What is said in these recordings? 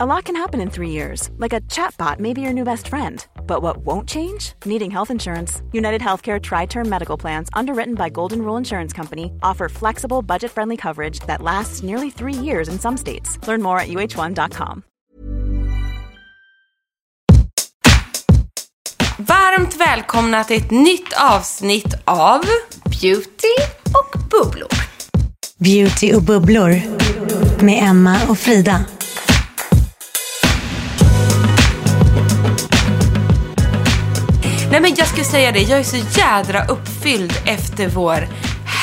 A lot can happen in three years, like a chatbot may be your new best friend. But what won't change? Needing health insurance. United Healthcare Tri Term Medical Plans, underwritten by Golden Rule Insurance Company, offer flexible, budget friendly coverage that lasts nearly three years in some states. Learn more at uh1.com. Varmt välkomna till ett nytt avsnitt av Beauty och bubblor. Beauty och bubblor med Emma och Frida. Nej men jag skulle säga det, jag är så jädra uppfylld efter vår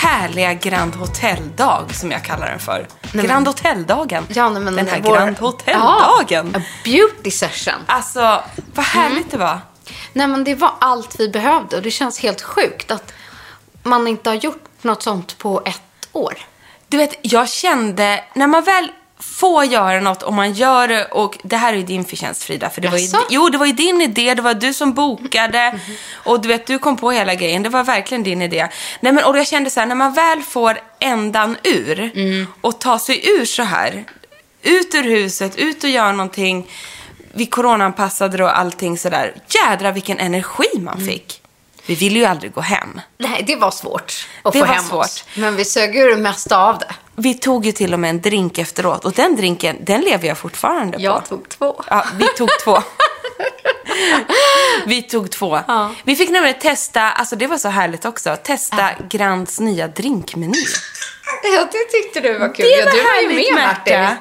härliga Grand Hotel-dag som jag kallar den för. men- Grand Hotel-dagen. Ja, nej, men den här vår- Grand Hotel-dagen. Ja, beauty session. Alltså, vad härligt det var. Nej, men det var allt vi behövde och det känns helt sjukt att man inte har gjort något sånt på ett år. Du vet, jag kände, när man väl får göra något och man gör det och det här är ju din förtjänst Frida, för det var ju, Jaså? jo, det var ju din idé, det var du som bokade och du vet, du kom på hela grejen, det var verkligen din idé. Nej men, och jag kände så här, när man väl får ändan ur och ta sig ur så här, ut ur huset, ut och göra någonting, vi coronaanpassade och allting sådär, jädra vilken energi man fick. Vi ville ju aldrig gå hem. Nej, det var svårt att Det få var hem svårt. oss. Men vi sög ur det mesta av det. Vi tog ju till och med en drink efteråt och den drinken, den lever jag fortfarande på. Jag tog två. Ja, vi tog två. vi tog två. Ja. Vi fick nämligen testa, alltså det var så härligt också, testa Grands nya drinkmeny. Ja, det tyckte du var kul. Det ja, var du var ju med, Märta. Martin.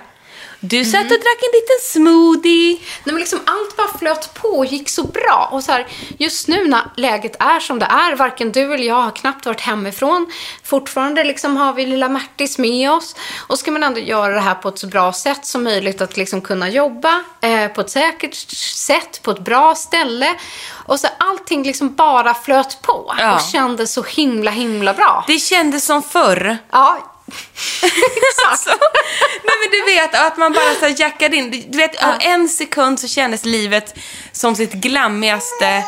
Du satt och drack en liten smoothie. Nej, men liksom allt bara flöt på och gick så bra. Och så här, just nu när läget är som det är, varken du eller jag har knappt varit hemifrån. Fortfarande liksom har vi lilla Märtis med oss. Och ska man ändå göra det här på ett så bra sätt som möjligt, att liksom kunna jobba eh, på ett säkert sätt, på ett bra ställe. Och så allting liksom bara flöt på Ja. och kändes så himla, himla bra. Det kändes som förr. Ja, Alltså, nej men du vet, att man bara så jackade in. Du vet, av en sekund så kändes livet som sitt glammigaste,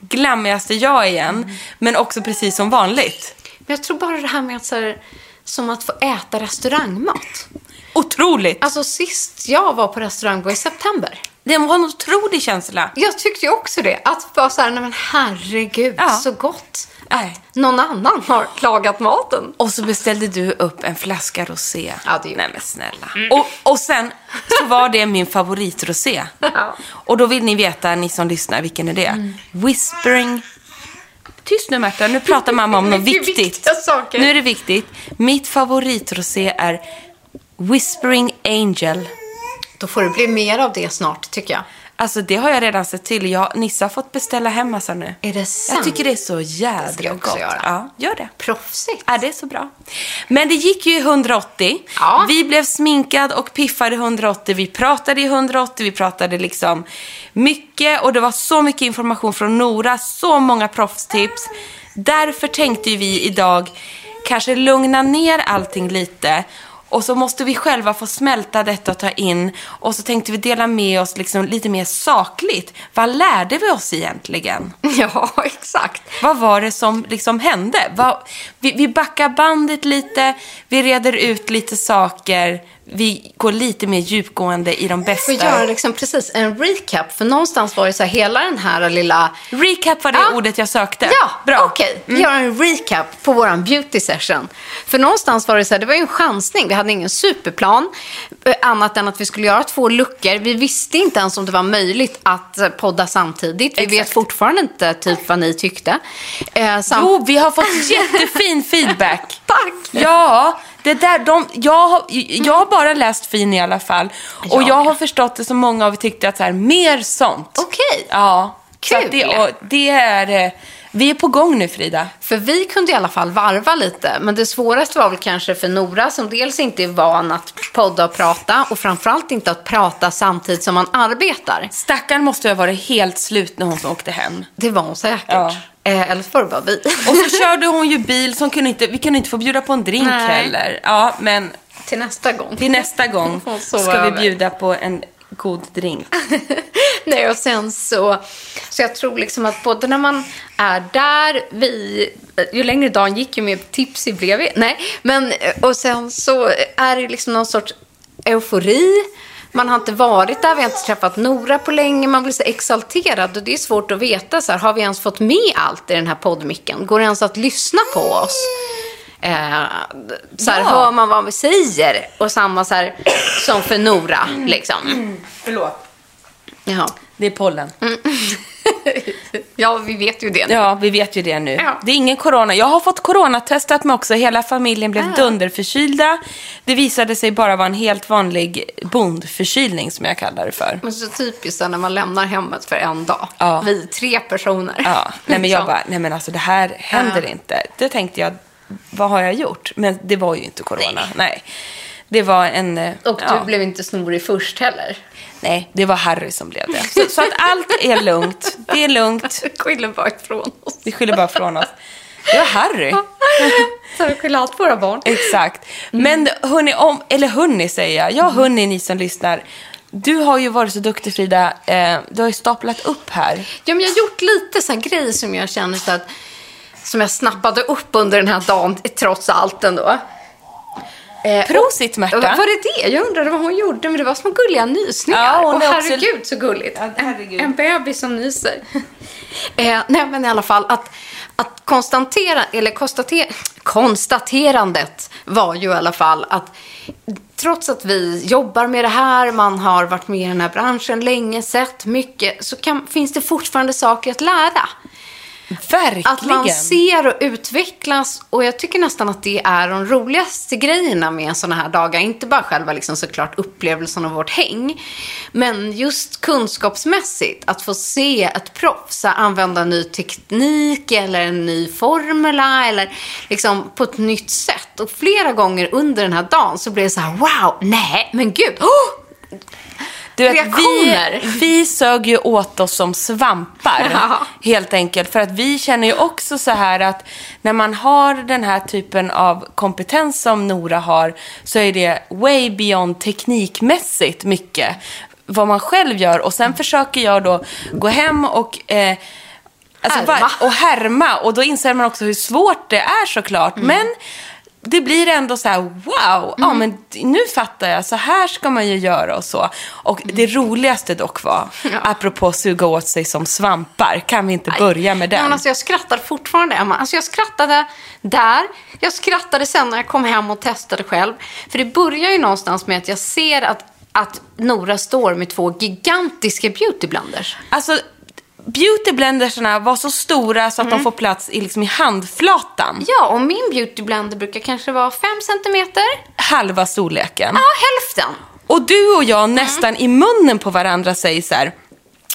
glammigaste jag igen. Men också precis som vanligt. men jag tror bara det här med att så här, som att få äta restaurangmat. Otroligt! Alltså sist jag var på restaurang var i september. Det var en otrolig känsla. Jag tyckte ju också det. Att bara så här, nej men herregud, Ja. så gott. Nej. Någon annan har lagat maten. Och så beställde du upp en flaska rosé. Ja, det gjorde Nej men snälla. Och, och sen så var det min favoritrosé. Ja. Och då vill ni veta, ni som lyssnar, vilken är det? Whispering... Tyst nu Märta, nu pratar mamma om något viktigt. Nu är det viktigt. Mitt favoritrosé är Whispering Angel. Då får det bli mer av det snart, tycker jag. Alltså det har jag redan sett till. Jag, Nissa har fått beställa hem massa nu. Är det sant? Jag tycker det är så Det jädra ska jag också gott. göra. Ja, gör det. Proffsigt. Ja, det är så bra. Men det gick ju i 180. Ja. Vi blev sminkad och piffade i 180. Vi pratade i 180. Vi pratade liksom mycket och det var så mycket information från Nora. Så många proffstips. Därför tänkte vi idag kanske lugna ner allting lite. Och så måste vi själva få smälta detta och ta in. Och så tänkte vi dela med oss liksom lite mer sakligt. Vad lärde vi oss egentligen? Ja, exakt. Vad var det som liksom hände? Vad, vi, vi backar bandet lite, vi reder ut lite saker, vi går lite mer djupgående i de bästa. Får göra liksom precis en recap. För någonstans var det så här, hela den här lilla... Recap var det Ja. ordet jag sökte. Ja, Bra. Mm. okej. Vi gör en recap på vår beauty session. För någonstans var det så här, det var ju en chansning. Vi hade ingen superplan. eh, Annat än att vi skulle göra två luckor. Vi visste inte ens om det var möjligt att eh, podda samtidigt. Vi vet Exakt. fortfarande inte typ vad ni tyckte. Eh, sam- Jo, vi har fått jättefin feedback. Tack. Ja, det där, de, jag, har, jag har bara läst fin i alla fall. Och Ja. jag har förstått det som många av er tyckte att så här, mer sånt. Okej. Ja. Så Kul. att det, det är, eh, vi är på gång nu Frida. För vi kunde i alla fall varva lite. Men det svåraste var väl kanske för Nora som dels inte är van att podda och prata och framförallt inte att prata samtidigt som man arbetar. Stackaren måste ha varit helt slut när hon åkte hem. Det var hon säkert. Ja. Eh, eller för var vi. Och så körde hon ju bil, så hon kunde inte, vi kunde inte få bjuda på en drink Nej. heller. Ja, men Till nästa gång. till nästa gång ska vi bjuda på en god drink. Nej, och sen så... Så jag tror liksom att både när man är där, vi... Ju längre dagen gick, ju mer tipsig blev vi. Nej, men... Och sen så är det liksom någon sorts eufori. Man har inte varit där, vi har inte träffat Nora på länge, man blir så exalterad och det är svårt att veta så här, har vi ens fått med allt i den här poddmicken? Går det ens att lyssna på oss? Eh, så här, Ja. hör man vad vi säger? Och samma så här, som för Nora, liksom. Förlåt. Jaha. Det är pollen. Ja, vi vet ju det. Ja, vi vet ju det nu. Ja. Det är ingen corona. Jag har fått coronatestat mig också. Hela familjen blev Ah. dunderförkylda. Det visade sig bara vara en helt vanlig bondförkylning som jag kallar det för. Men så typiskt när man lämnar hemmet för en dag. Ja. Vi tre personer. Ja, nej men jag bara, nej men alltså det här händer Ja. inte. Då tänkte jag, vad har jag gjort? Men det var ju inte corona. Nej. Det var en... eh, Och ja. du blev inte snorig först heller. Nej, det var Harry som blev det. Så, så att allt är lugnt. Det är lugnt. Skyller bara ifrån oss. Vi skyller bara från oss. Det var Harry. Så vi skyller allt på våra barn. Exakt. Men hörni, om, eller hörni säger jag. Ja, hörni ni som lyssnar. Du har ju varit så duktig Frida. Eh, du har ju staplat upp här. Ja, men jag har gjort lite så grejer som jag känner så att som jag snappade upp under den här dagen, trots allt ändå. Eh, Prosit Märta. Var det det? Jag undrade vad hon gjorde, men det var små gulliga nysningar. Ja, och är också- herregud så gulligt. Ja, herregud. En, en bebis som nyser. eh, nej, men i alla fall att, att konstatera, eller konstatera, konstaterandet var ju i alla fall att trots att vi jobbar med det här, man har varit med i den här branschen länge, sett mycket, så kan, finns det fortfarande saker att lära. Verkligen. Att man ser och utvecklas och jag tycker nästan att det är de roligaste grejerna med sådana här dagar. Inte bara själva liksom såklart upplevelsen av vårt häng. Men just kunskapsmässigt, att få se ett proffs använda ny teknik eller en ny formula eller liksom på ett nytt sätt. Och flera gånger under den här dagen så blev det så här, wow, nej, men gud, oh! Du vet, Reaktioner. vi, vi sög ju åt oss som svampar, Ja. helt enkelt. För att vi känner ju också så här att när man har den här typen av kompetens som Nora har, så är det way beyond teknikmässigt mycket vad man själv gör. Och sen försöker jag då gå hem och eh, Alltså, Härma. och härma. Och då inser man också hur svårt det är såklart. Mm. Men det blir ändå så här, wow, ja men nu fattar jag, så här ska man ju göra och så. Och det roligaste dock var, Ja. apropå suga åt sig som svampar, kan vi inte börja med den? Men alltså jag skrattar fortfarande, Emma. Alltså jag skrattade där. Jag skrattade sen när jag kom hem och testade själv. För det börjar ju någonstans med att jag ser att, att Nora står med två gigantiska beautyblenders. Alltså, beautyblendersarna var så stora så att Mm. de får plats i, liksom, i handflatan. Ja, och min beautyblender brukar kanske vara fem centimeter. Halva storleken. Ja, hälften. Och du och jag nästan i munnen på varandra säger så här.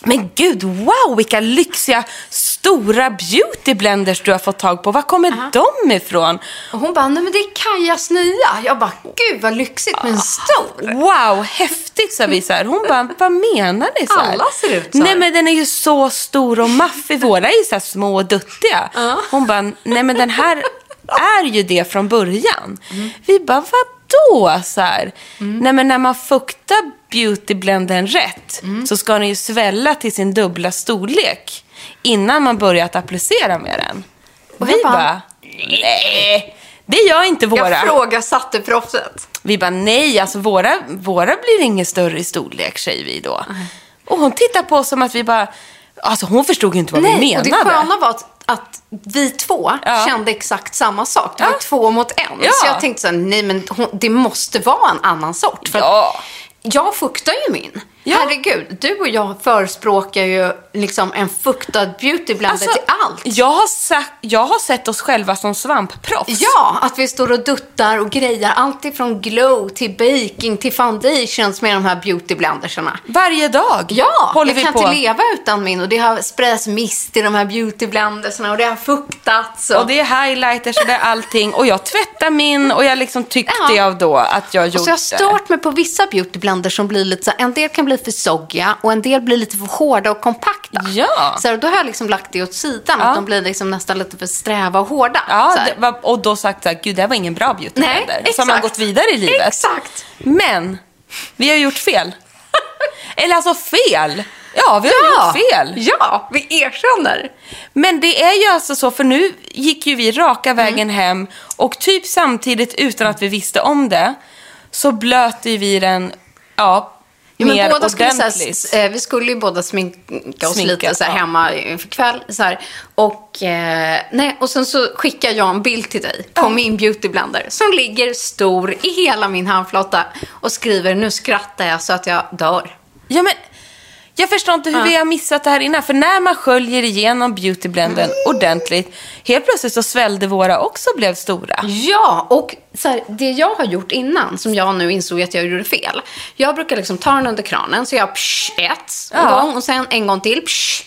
Men gud, wow, vilka lyxiga stora beautyblenders du har fått tag på. Var kommer de ifrån? Och hon bara, nej men det är Kajas nya. Jag bara, gud vad lyxigt med en stor. Wow, häftigt, sa vi så här. Hon bara, vad menar ni? Så här. Alla ser ut så här. Nej, men den är ju så stor och maffig. Våra är ju så här små och duttiga. Hon bara, nej men den här är ju det från början. Mm. Vi bara, vadå? Så här. Nej men när man fuktar beautyblenden rätt Mm. så ska den ju svälla till sin dubbla storlek innan man börjar att applicera med den. Och vi bara, bara, nej. Det gör inte våra. Jag frågasatte proffset. Vi bara, nej, alltså våra, våra blir ingen större i storlek, säger vi då. Och hon tittar på oss som att vi bara, alltså hon förstod ju inte vad vi Nej, och menade. det sköna var att, att vi två Ja. kände exakt samma sak. Det var Ja. två mot en. Ja. Så jag tänkte så här, nej men hon, det måste vara en annan sort. För att Ja. Jag fuktar ju min. Ja. Herregud, du och jag förespråkar ju liksom en fuktad beautyblender Alltså, till allt. Jag har, sagt, jag har sett oss själva som svampproffs. Ja, att vi står och duttar och grejar. Allt ifrån glow till baking till foundations med de här beautyblendersarna. Varje dag Ja, håller jag vi kan på. inte leva utan min. Och det har sprayats mist i de här beautyblendersarna och det har fuktats. Och... Och det är highlighters och det är allting. Och jag tvättar min och jag liksom tyckte Ja. jag då att jag gjorde Och så har jag stört mig på vissa beautyblenders som blir lite så en del kan bli för soggiga och en del blir lite för hårda och kompakta. Ja. Så då har jag liksom lagt det åt sidan, Ja. att de blir liksom nästan lite för sträva och hårda. Ja, här. var, och då sagt så här, gud det här var ingen bra beautyblender. Nej, Så har man gått vidare i livet. Exakt. Men, vi har gjort fel. Eller alltså fel. Ja, vi har Ja. gjort fel. Ja, vi erkänner. Men det är ju alltså så, för nu gick ju vi raka vägen hem och typ samtidigt utan att vi visste om det så blöt ju vi den, ja, Ja, men mer båda skulle, ordentligt. s- eh, vi skulle ju båda sminka oss Sminka, lite så här, ja. hemma för kväll. Så här. Och, eh, nej, och sen så skickar jag en bild till dig på min beautyblender som ligger stor i hela min handflata och skriver nu skrattar jag så att jag dör. Ja, men jag förstår inte hur vi har missat det här innan. För när man sköljer igenom beautyblenden ordentligt, helt plötsligt så svällde våra också och blev stora. Ja, och så här, det jag har gjort innan, som jag nu insåg att jag gjorde fel. Jag brukar liksom ta den under kranen, så jag psh, ett en Ja. gång och sen en gång till. Psh,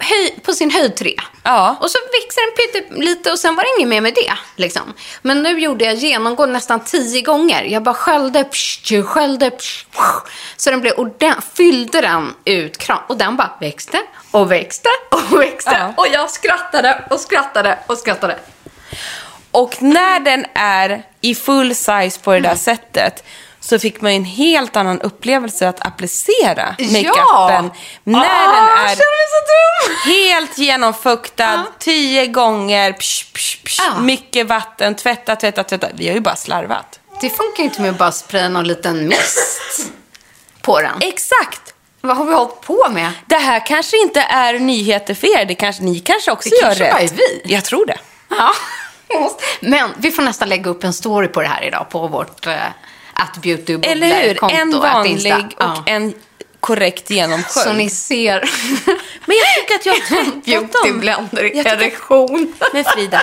höj, på sin höjd tre. Ja. Och så växer den pyttelite och sen var det inget mer med det. Liksom. Men nu gjorde jag genomgående nästan tio gånger. Jag bara sköljde, psh, sköljde, psh, psh. Så den blev ordent- fyllde den ut kran och den bara växte och växte och växte. Ja. Och jag skrattade och skrattade och skrattade. Och när den är i full size på det Mm. där sättet så fick man ju en helt annan upplevelse att applicera makeupen. Ja! När Ah, den är helt genomfuktad, tio gånger, psh, psh, psh, Ja. mycket vatten, tvätta, tvätta, tvätta. Vi har ju bara slarvat. Det funkar inte med att bara spraya någon liten mist på den. Exakt! Vad har vi hållit på med? Det här kanske inte är nyheter för er. Det kanske, ni kanske också Det gör kanske rätt. bara är vi. Jag tror det. Ja. Men vi får nästan lägga upp en story på det här idag på vårt uh, att beauty Eller hur? En konto, vanlig och Ja. en korrekt genomsköljd. Så ni ser Men jag tycker att jag har beautyblender i erektion. Men Frida,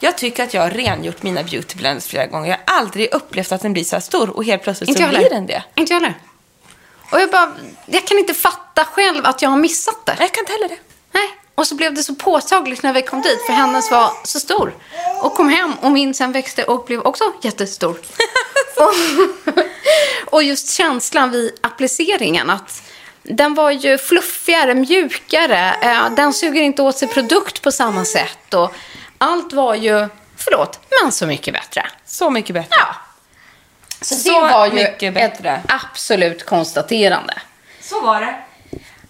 jag tycker att jag har rengjort mina beautyblenders flera gånger. Jag har aldrig upplevt att den blir så här stor och helt plötsligt Inte så blir den det. Inte jag heller. Och jag bara, jag kan inte fatta själv att jag har missat det. Jag kan inte heller det. Och så blev det så påtagligt när vi kom dit, för hennes var så stor. Och kom hem och min sen växte och blev också jättestor. och, och just känslan vid appliceringen, att den var ju fluffigare, mjukare, eh, den suger inte åt sig produkt på samma sätt. Och allt var ju, förlåt, men så mycket bättre. Så mycket bättre. Ja. Så, Så det var ju mycket bättre. ett absolut konstaterande. Så var det.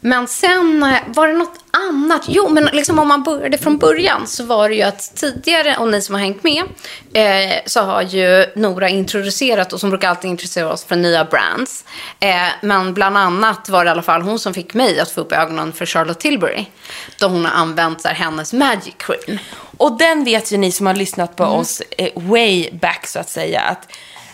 Men sen eh, var det något annat. Jo, men liksom om man började från början så var det ju att tidigare, och ni som har hängt med, eh, så har ju Nora introducerat, och som brukar alltid introducera oss för nya brands. Eh, men bland annat var det i alla fall hon som fick mig att få upp ögonen för Charlotte Tilbury. Då hon har använt här, hennes Magic Cream. Och den vet ju ni som har lyssnat på oss eh, way back så att säga att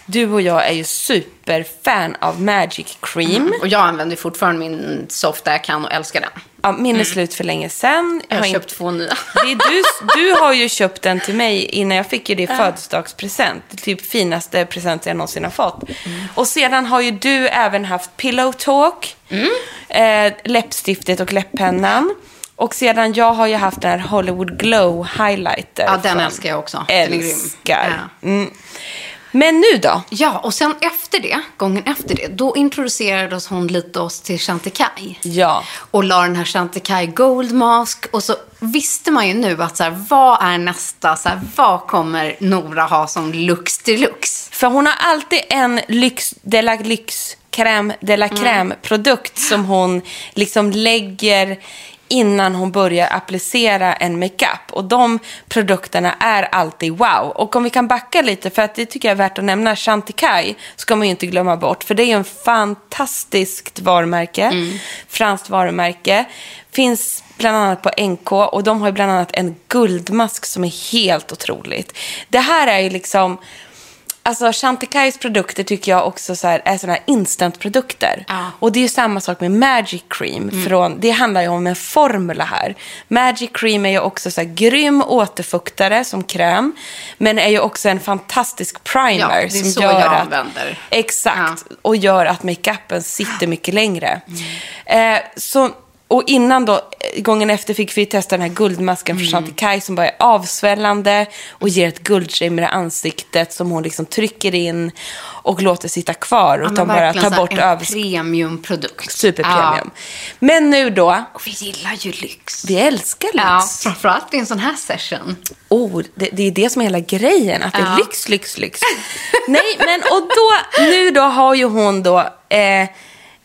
du och jag är ju superfan av Magic Cream. Och jag använder fortfarande min soft där jag kan och älskar den. Ja, min är slut för länge sedan. Jag har inte- köpt två nya. Du, du har ju köpt den till mig innan jag fick ju det i födelsedagspresent. Typ finaste present jag någonsin har fått. Och sedan har ju du även haft Pillow Talk, eh, läppstiftet och läpppennan. Och sedan jag har ju haft den här Hollywood Glow highlighter. Ja, den älskar jag också. Den är grym. Älskar. Ja. Mm. Men nu då? Ja, och sen efter det, gången efter det, då introducerades hon lite oss till Chantecaille. Ja. Och la den här Chantecaille Gold Mask. Och så visste man ju nu att så här, vad är nästa, så här, vad kommer Nora ha som lux deluxe? För hon har alltid en lyx, de la lyx, crème de la crème produkt som hon liksom lägger innan hon börjar applicera en makeup. Och de produkterna är alltid wow. Och om vi kan backa lite, för att det tycker jag är värt att nämna, Chantecaille ska man ju inte glömma bort. För det är en fantastiskt varumärke, franskt varumärke. Finns bland annat på NK och de har ju bland annat en guldmask som är helt otroligt. Det här är ju liksom Alltså Chantecailles produkter tycker jag också så här, är sådana här instantprodukter. Ja. Och det är ju samma sak med Magic Cream. Från, det handlar ju om en formula här. Magic Cream är ju också så här grym återfuktare som kräm. Men är ju också en fantastisk primer. Ja, det är som så gör jag att, använder. Exakt. Och gör att makeupen sitter mycket längre. Eh, så, och innan då, gången efter fick vi testa den här guldmasken från Chantecaille som bara är avsvällande och ger ett guldskimmer i ansiktet som hon liksom trycker in och låter sitta kvar. Ja, Utan men bara tar bort en över... premiumprodukt. Superpremium. Ja. Men nu då, Och vi gillar ju lyx. vi älskar lyx. Ja, framförallt i en sån här session. Oh, det, det är det som är hela grejen, att det är Ja. lyx, lyx, lyx. Nej, men och då, nu då har ju hon då eh,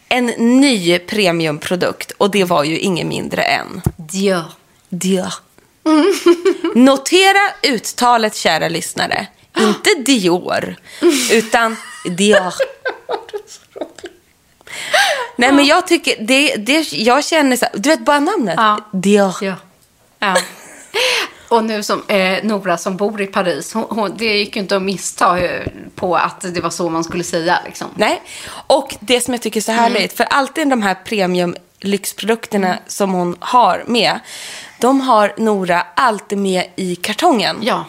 en ny premiumprodukt och det var ju ingen mindre än Dior. Dior. Notera uttalet, kära lyssnare. Inte Dior, utan Dior. Nej, men jag tycker, det, det, jag känner så här, du vet bara namnet. Ja. Dior. Ja. ja. Och nu som eh, Nora som bor i Paris, hon, hon, det gick ju inte att missta eh, på att det var så man skulle säga. Liksom. Nej, och det som jag tycker är så härligt, Mm. för alltid de här premium lyxprodukterna som hon har med, de har Nora alltid med i kartongen. Ja.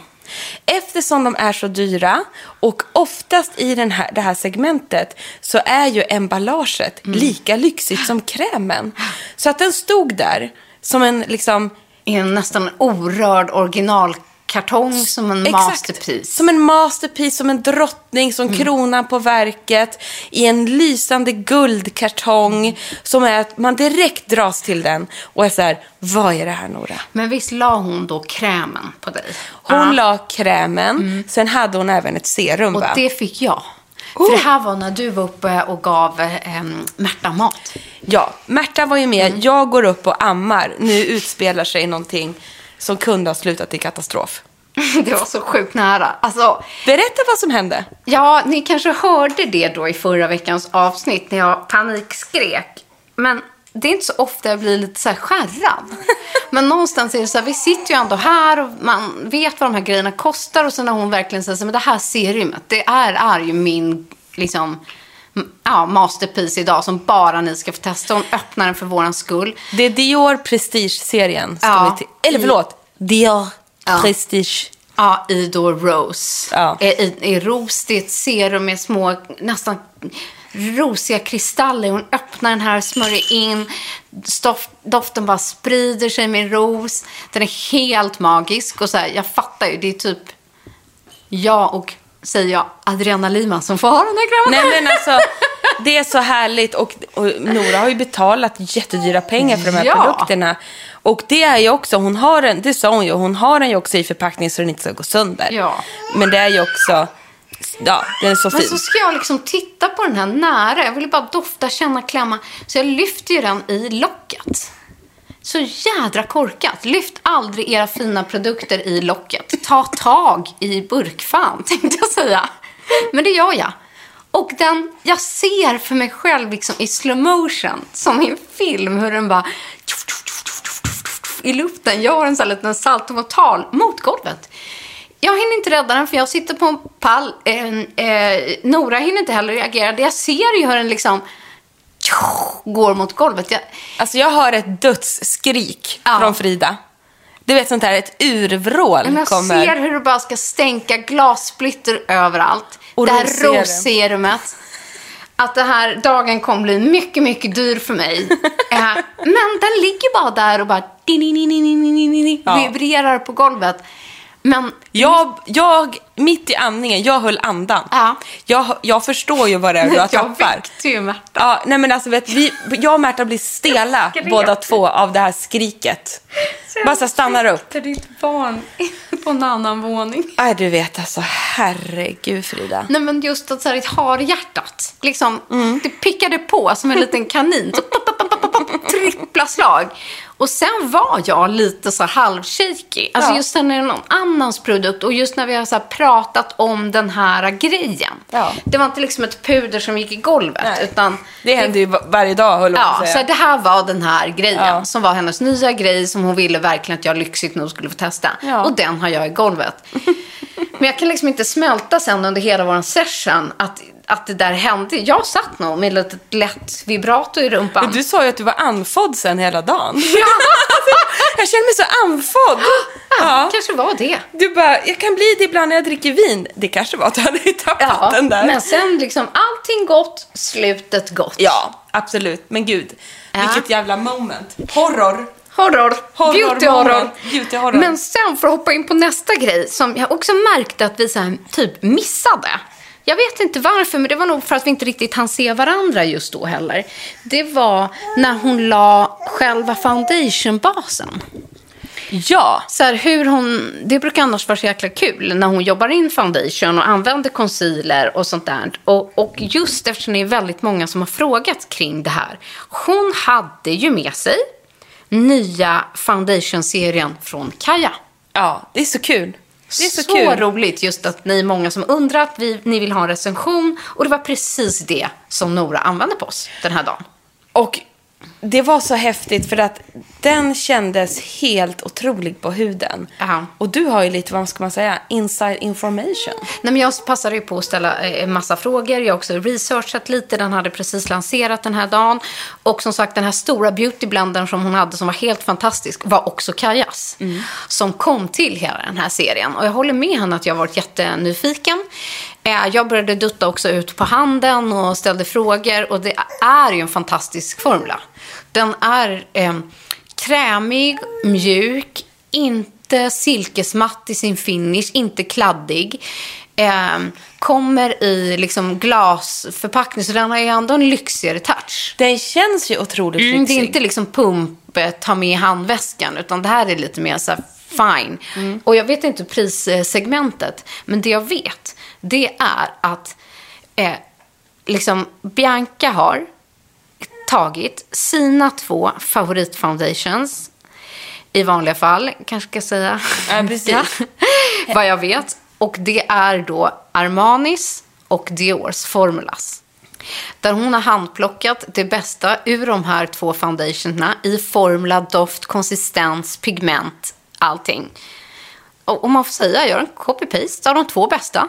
Eftersom de är så dyra och oftast i den här, det här segmentet så är ju emballaget Mm. lika lyxigt som krämen. Så att den stod där som en liksom I en nästan orörd originalkartong som en masterpiece. Som en masterpiece, som en drottning, som kronan på verket. I en lysande guldkartong. Som är att man direkt dras till den och är så här, vad är det här Nora? Men visst la hon då krämen på dig? Hon Ja. la krämen, sen hade hon även ett serum Och va? det fick jag. Oh. För det här var när du var uppe och gav eh, Märta mat. Ja, Märta var ju med. Mm. Jag går upp och ammar. Nu utspelar sig någonting som kunde ha slutat i katastrof. det var så sjukt nära. Alltså, Berätta vad som hände. ja, ni kanske hörde det då i förra veckans avsnitt när jag panikskrek. Men det är inte så ofta jag blir lite så här skärrad. Men någonstans är det så här, vi sitter ju ändå här och man vet vad de här grejerna kostar. Och så när hon verkligen säger så här, men det här serumet, det är, är ju min, liksom, ja, masterpiece idag som bara ni ska få testa. Hon öppnar den för våran skull. Det är Dior Prestige-serien. Ja. Eller förlåt, Dior Ja. Prestige. Ja, i då Rose. Ja. Eh, I, I Rose, det är ett serum med små, nästan rosiga kristaller. Hon öppnar den här, smörjer in. Stof, doften bara sprider sig med ros. Den är helt magisk. Och så här, jag fattar ju, det är typ jag och, säger jag, Adriana Lima som får ha den här krämen. Nej men alltså, det är så härligt och, och Nora har ju betalat jättedyra pengar för de här Ja. produkterna. Och det är ju också, hon har den, det sa hon ju, hon har den ju också i förpackning så den inte ska gå sönder. Ja. Men det är ju också, ja, den är så Men fin. så ska jag liksom titta på den här nära. Jag vill bara dofta, känna, klämma. Så jag lyfter ju den i locket. Så jädra korkat. Lyft aldrig era fina produkter i locket. Ta tag i burkfan, tänkte jag säga. Men det gör jag. Och den, jag ser för mig själv liksom i slow motion, som i en film, hur den bara i luften gör en sån här liten saltomortal mot golvet. Jag hinner inte rädda den för jag sitter på en pall. Eh, eh, Nora hinner inte heller reagera. Jag ser ju hur den liksom går mot golvet. Jag, Alltså jag hör ett dödsskrik Ja. från Frida. Du vet sånt här, ett urvrål men jag kommer. ser hur det bara ska stänka glassplitter överallt. Och det här rosserum. rosserumet. Att det här dagen kommer bli mycket, mycket dyr för mig. eh, men den ligger bara där och bara Ja. vibrerar på golvet. Men Jag, jag, mitt i andningen, jag höll andan. Ja. Jag, jag förstår ju vad det är du har jag tappar. väckte ju Märta. Ja, nej men alltså vet, vi, jag och Märta blir stela båda två av det här skriket. Bara så stannar upp. Till ditt barn på en annan våning. Nej, du vet alltså, herregud Frida. Nej men just att så här, ett harhjärtat, liksom, Mm. det pickade på som en liten kanin. Så pop, pop, pop, trippla slag. Och sen var jag lite så här halvshaky. Alltså Ja. just när det är någon annans produkt och just när vi har så här pratat om den här grejen. Ja. Det var inte liksom ett puder som gick i golvet. Nej. Utan Det händer ju va- varje dag, höll Ja, att så säga. det här var den här grejen Ja. som var hennes nya grej som hon ville verkligen att jag lyxigt nog skulle få testa. Och den har jag i golvet. Men jag kan liksom inte smälta sen under hela vår session att, att det där hände. Jag satt nog med ett lätt vibrato i rumpan. Men Du sa ju att du var andfådd sen hela dagen. jag känner mig så andfådd. ja, Ja. kanske var det. Du bara, jag kan bli det ibland när jag dricker vin. Det kanske var att du hade tappat Ja, den där. men sen liksom allting gott, slutet gott. Ja, absolut. Men gud, Ja. vilket jävla moment. Horror. Horror. Horror, Beauty horror. moment. Beauty horror. Men sen för att hoppa in på nästa grej som jag också märkte att vi så här, typ missade. Jag vet inte varför, men det var nog för att vi inte riktigt hann se varandra just då heller. Det var när hon la själva foundationbasen. Ja. Så här, hur hon, det brukar annars vara så jäkla kul när hon jobbar in foundation och använder concealer och sånt där. Och, och just eftersom det är väldigt många som har frågat kring det här. Hon hade ju med sig nya foundation-serien från Kaja. Ja, det är så kul. Det är så, så kul. roligt just att ni är många som undrar att vi, ni vill ha en recension. Och det var precis det som Nora använde på oss den här dagen. Och det var så häftigt för att den kändes helt otrolig på huden. Ja. Och du har ju lite, vad ska man säga, inside information. Nej, men jag passade ju på att ställa eh, en massa frågor. Jag har också researchat lite. Den hade precis lanserat den här dagen. Och som sagt, den här stora beautyblendern som hon hade som var helt fantastisk var också Kajas. Som kom till hela den här serien. Och jag håller med henne att jag har varit jättenyfiken. Eh, Jag började dutta också ut på handeln och ställde frågor. Och det är ju en fantastisk formula. Den är eh, krämig, mjuk, inte silkesmatt i sin finish, inte kladdig. Eh, kommer i liksom glasförpackning, så den har ju ändå en lyxigare touch. Den känns ju otroligt Mm, det lyxig. är inte liksom pump, eh, ta med i handväskan, utan det här är lite mer så här fine. Och jag vet inte prissegmentet, men det jag vet, det är att eh, liksom Bianca har tagit sina två favoritfoundations i vanliga fall, kanske ska jag säga. Ja, precis. Vad jag vet. Och det är då Armanis och Diors Formulas. Där hon har handplockat det bästa ur de här två foundationerna i formula, doft, konsistens, pigment, allting. Och om man får säga, gör en copy-paste av de två bästa.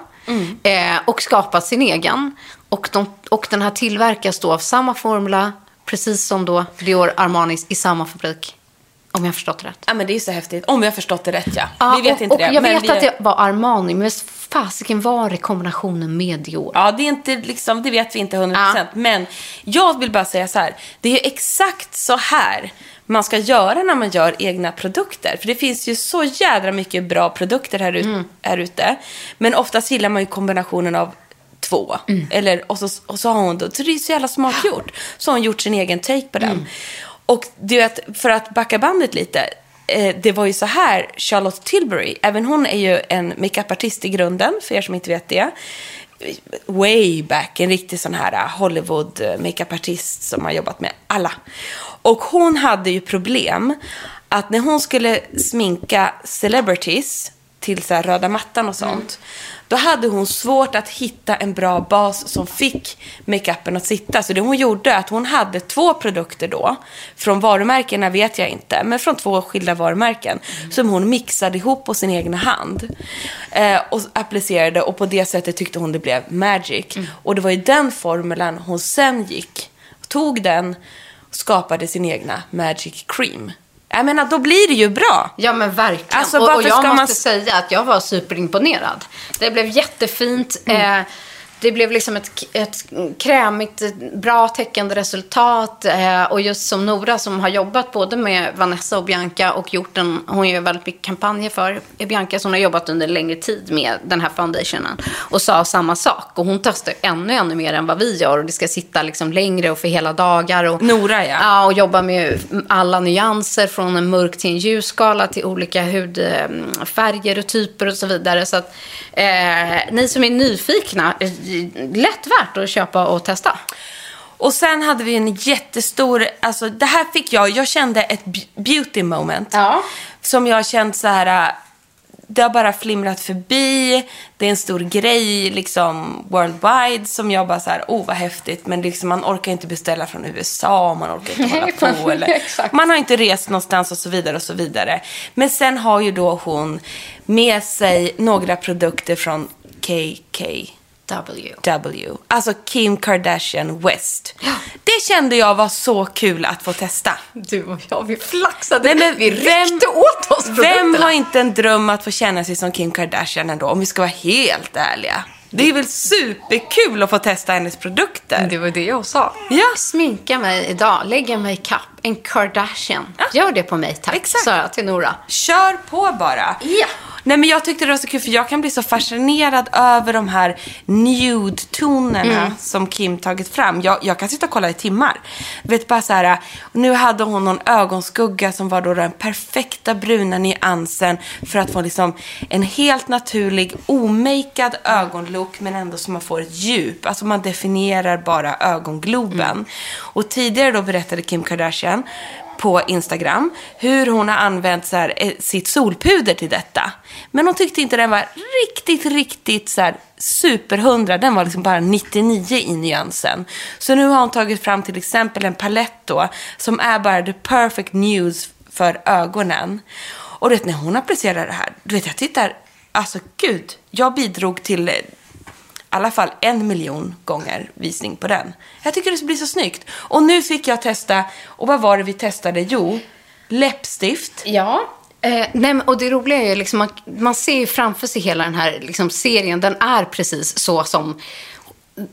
Eh, och skapat sin egen. Och, de, och den här tillverkas då av samma formula, precis som då Dior Armanis i samma fabrik. Om jag har förstått det rätt. Ja, men det är så häftigt. Om jag har förstått det rätt, ja. Ja, vi vet och, inte och det. Jag vet vi... att det var Armani, men fasiken var det kombinationen med Dior? Ja, det är inte liksom, det vet vi inte 100%. Ja. Men jag vill bara säga så här. Det är exakt så här man ska göra när man gör egna produkter. För det finns ju så jädra mycket bra produkter här, ut, Mm. här ute. Men oftast gillar man ju kombinationen av två. Mm. Eller, och, så, och så har hon då, så det är så jävla smart gjort. Så har hon gjort sin egen take på den. Mm. Och du vet, för att backa bandet lite. Eh, det var ju så här, Charlotte Tilbury, även hon är ju en makeupartist i grunden, för er som inte vet det. Way back, en riktig sån här eh, Hollywood eh, makeupartist som har jobbat med alla. Och hon hade ju problem att när hon skulle sminka celebrities till så här röda mattan och sånt. Då hade hon svårt att hitta en bra bas som fick makeupen att sitta. Så det hon gjorde att hon hade två produkter då. Från varumärkena vet jag inte, men från två skilda varumärken. Som hon mixade ihop på sin egna hand. Eh, och applicerade och på det sättet tyckte hon det blev magic. Och det var ju den formulan hon sen gick, tog den och skapade sin egna magic cream. Jag menar, då blir det ju bra. Ja men verkligen. Alltså, och, och jag måste man- säga att jag var superimponerad. Det blev jättefint. Mm. Eh, det blev liksom ett, ett krämigt, bra täckande resultat. Eh, och just som Nora som har jobbat både med Vanessa och Bianca och gjort en, hon gör väldigt mycket kampanjer för Bianca som har jobbat under längre tid med den här foundationen. Och sa samma sak. Och hon testar ännu, ännu mer än vad vi gör. Och det ska sitta liksom längre och för hela dagar. Och, Nora, ja. Ja, och jobba med alla nyanser från en mörk till en ljusskala till olika hudfärger och typer och så vidare. Så att eh, ni som är nyfikna, eh, lätt värt att köpa och testa. Och sen hade vi en jättestor, alltså det här fick jag, jag kände ett be- beauty moment. Ja. Som jag känt så här, äh, det har bara flimrat förbi, det är en stor grej liksom worldwide som jag bara så här, oh vad häftigt, men liksom man orkar inte beställa från USA, man orkar inte hålla på eller man har inte rest någonstans och så vidare och så vidare. Men sen har ju då hon med sig några produkter från KK. W. W. Alltså Kim Kardashian West. Det kände jag var så kul att få testa. Du och jag, vi flaxade. Nej, men vi vem- ryckte åt oss Vem produkterna. har inte en dröm att få känna sig som Kim Kardashian ändå, om vi ska vara helt ärliga? Det är väl superkul att få testa hennes produkter? Det var det jag sa. Ja. Sminka mig idag, lägga makeup, en Kardashian. Gör det på mig tack, Exakt. sa jag till Nora. Kör på bara. Ja. Nej men jag tyckte det var så kul för jag kan bli så fascinerad över de här nude-tonerna Mm. som Kim tagit fram. Jag, jag kan sitta och kolla i timmar. Vet bara så här, nu hade hon någon ögonskugga som var då den perfekta bruna nyansen för att få liksom en helt naturlig, omakead ögonlook men ändå så man får ett djup. Alltså man definierar bara ögongloben. Och tidigare då berättade Kim Kardashian på Instagram hur hon har använt så här, eh, sitt solpuder till detta. Men hon tyckte inte den var riktigt, riktigt så här, superhundra. Den var liksom bara 99 i nyansen. Så nu har hon tagit fram till exempel en palett då som är bara the perfect news för ögonen. Och du vet, när hon applicerar det här, du vet, jag tittar, alltså gud, jag bidrog till i alla fall en miljon gånger visning på den. Jag tycker det blir så snyggt. Och nu fick jag testa, och vad var det vi testade? Jo, läppstift. Ja. Eh, nej, och det roliga är ju liksom, man, man ser ju framför sig hela den här liksom, serien. Den är precis så som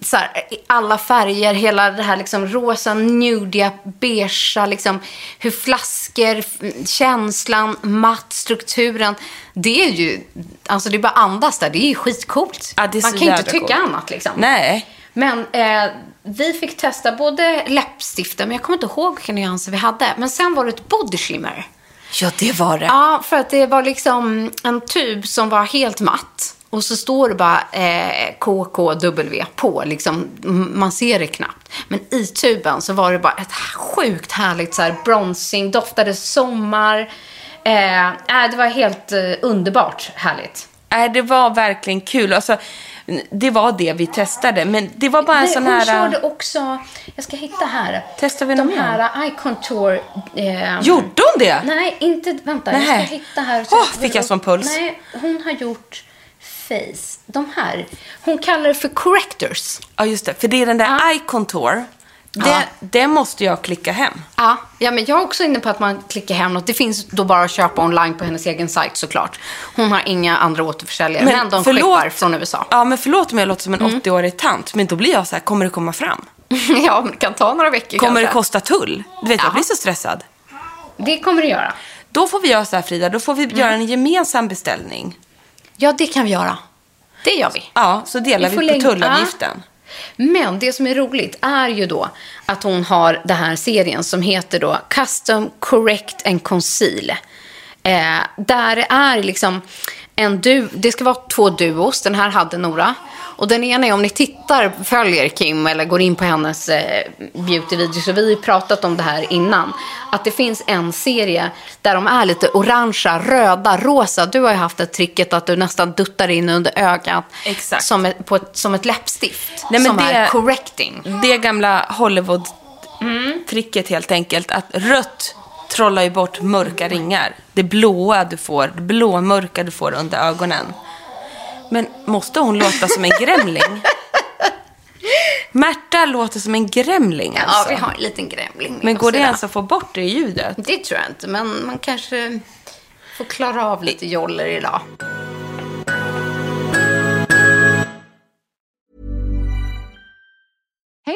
så här, alla färger, hela det här liksom rosa, nudiga, beigea, liksom, hur flaskor, känslan, matt, strukturen. Det är ju, alltså det är bara andas där. Det är ju skitcoolt. Ja, är Man kan ju inte tycka coolt. annat liksom. Nej. Men eh, vi fick testa både läppstiften, men jag kommer inte ihåg vilka nyanser vi hade. Men sen var det ett body shimmer. Ja, det var det. Ja, för att det var liksom en tub som var helt matt. Och så står det bara eh, KKW på, liksom, man ser det knappt. Men i tuben så var det bara ett sjukt härligt så här bronzing, doftade sommar. Eh, äh, det var helt eh, underbart härligt. Nej, det var verkligen kul. Alltså, det var det vi testade, men det var bara en Nej, sån hon här... körde också, jag ska hitta här. Testar vi De någon mer? här eye contour. Eh, Gjorde hon det? Nej, inte, vänta, jag Nähä. ska hitta här. Åh, fick jag sån puls. Nej, hon har gjort face. De här, hon kallar det för correctors. Ja, just det. För det är den där Ja. eye contour. Det, Ja. det måste jag klicka hem. Ja, ja, men jag är också inne på att man klickar hem något. Det finns då bara att köpa online på hennes egen sajt såklart. Hon har inga andra återförsäljare, men, de skippar från USA. Ja, men förlåt om jag låter som en Mm. 80-årig tant, men då blir jag så här, kommer det komma fram? ja, men det kan ta några veckor Kommer det kanske. kosta tull? Du vet, Ja. jag blir så stressad. Det kommer det göra. Då får vi göra så här, Frida, då får vi Mm. göra en gemensam beställning. Ja, det kan vi göra. Det gör vi. Ja, så delar Vi vi, på lägga- tullavgiften. Men det som är roligt är ju då att hon har den här serien som heter då Custom Correct and Conceal. Eh, där det är liksom en du, det ska vara två duos, den här hade Nora. Och den ena är om ni tittar, följer Kim eller går in på hennes eh, beautyvideo, så vi har ju pratat om det här innan. Att det finns en serie där de är lite orangea, röda, rosa. Du har ju haft ett tricket att du nästan duttar in under ögat. Exakt. Som ett, på ett, som ett läppstift. Nej, men som det- är correcting. Det gamla Hollywood-tricket helt enkelt, att rött trollar ju bort mörka ringar. Det blåa du får, det blåmörka du får under ögonen. Men måste hon låta som en gremling? Märta låter som en gremling Ja, alltså. vi har en liten grämling med Men oss går det idag. ens att få bort det ljudet? Det tror jag inte, men man kanske får klara av lite joller idag.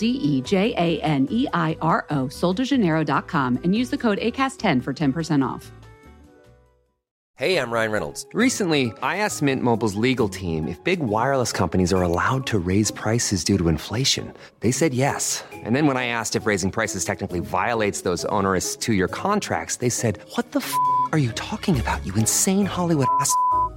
D E J A N E I R O, soldejaneiro.com, and use the code ACAST10 for 10% off. Hey, I'm Ryan Reynolds. Recently, I asked Mint Mobile's legal team if big wireless companies are allowed to raise prices due to inflation. They said yes. And then when I asked if raising prices technically violates those onerous two year contracts, they said, What the f are you talking about, you insane Hollywood ass?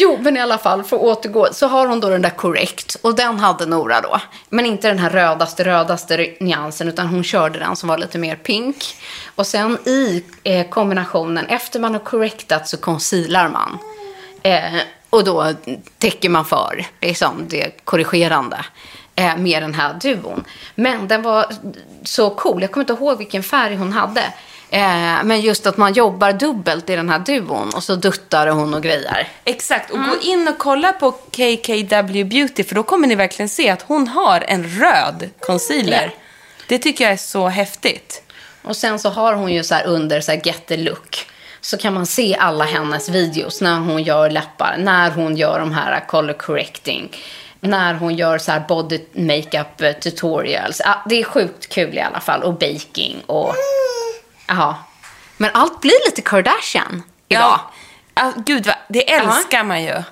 Jo, men i alla fall, för att återgå, så har hon då den där korrekt. Och den hade Nora då. Men inte den här rödaste, rödaste nyansen, utan hon körde den som var lite mer pink. Och sen i eh, kombinationen, efter man har korrektat så concealar man. Eh, och då täcker man för liksom, det korrigerande eh, med den här duon. Men den var så cool. Jag kommer inte ihåg vilken färg hon hade. Eh, men just att man jobbar dubbelt i den här duon och så duttar hon och grejer. Exakt, och Mm. gå in och kolla på KKW Beauty för då kommer ni verkligen se att hon har en röd concealer. Det tycker jag är så häftigt. Och sen så har hon ju så här under så här get the look. Så kan man se alla hennes videos när hon gör läppar, när hon gör de här color correcting, när hon gör så här body makeup tutorials. Det är sjukt kul i alla fall. Och baking och... Ja. Men allt blir lite Kardashian idag. Ja. Ah, gud, vad, det älskar man ju.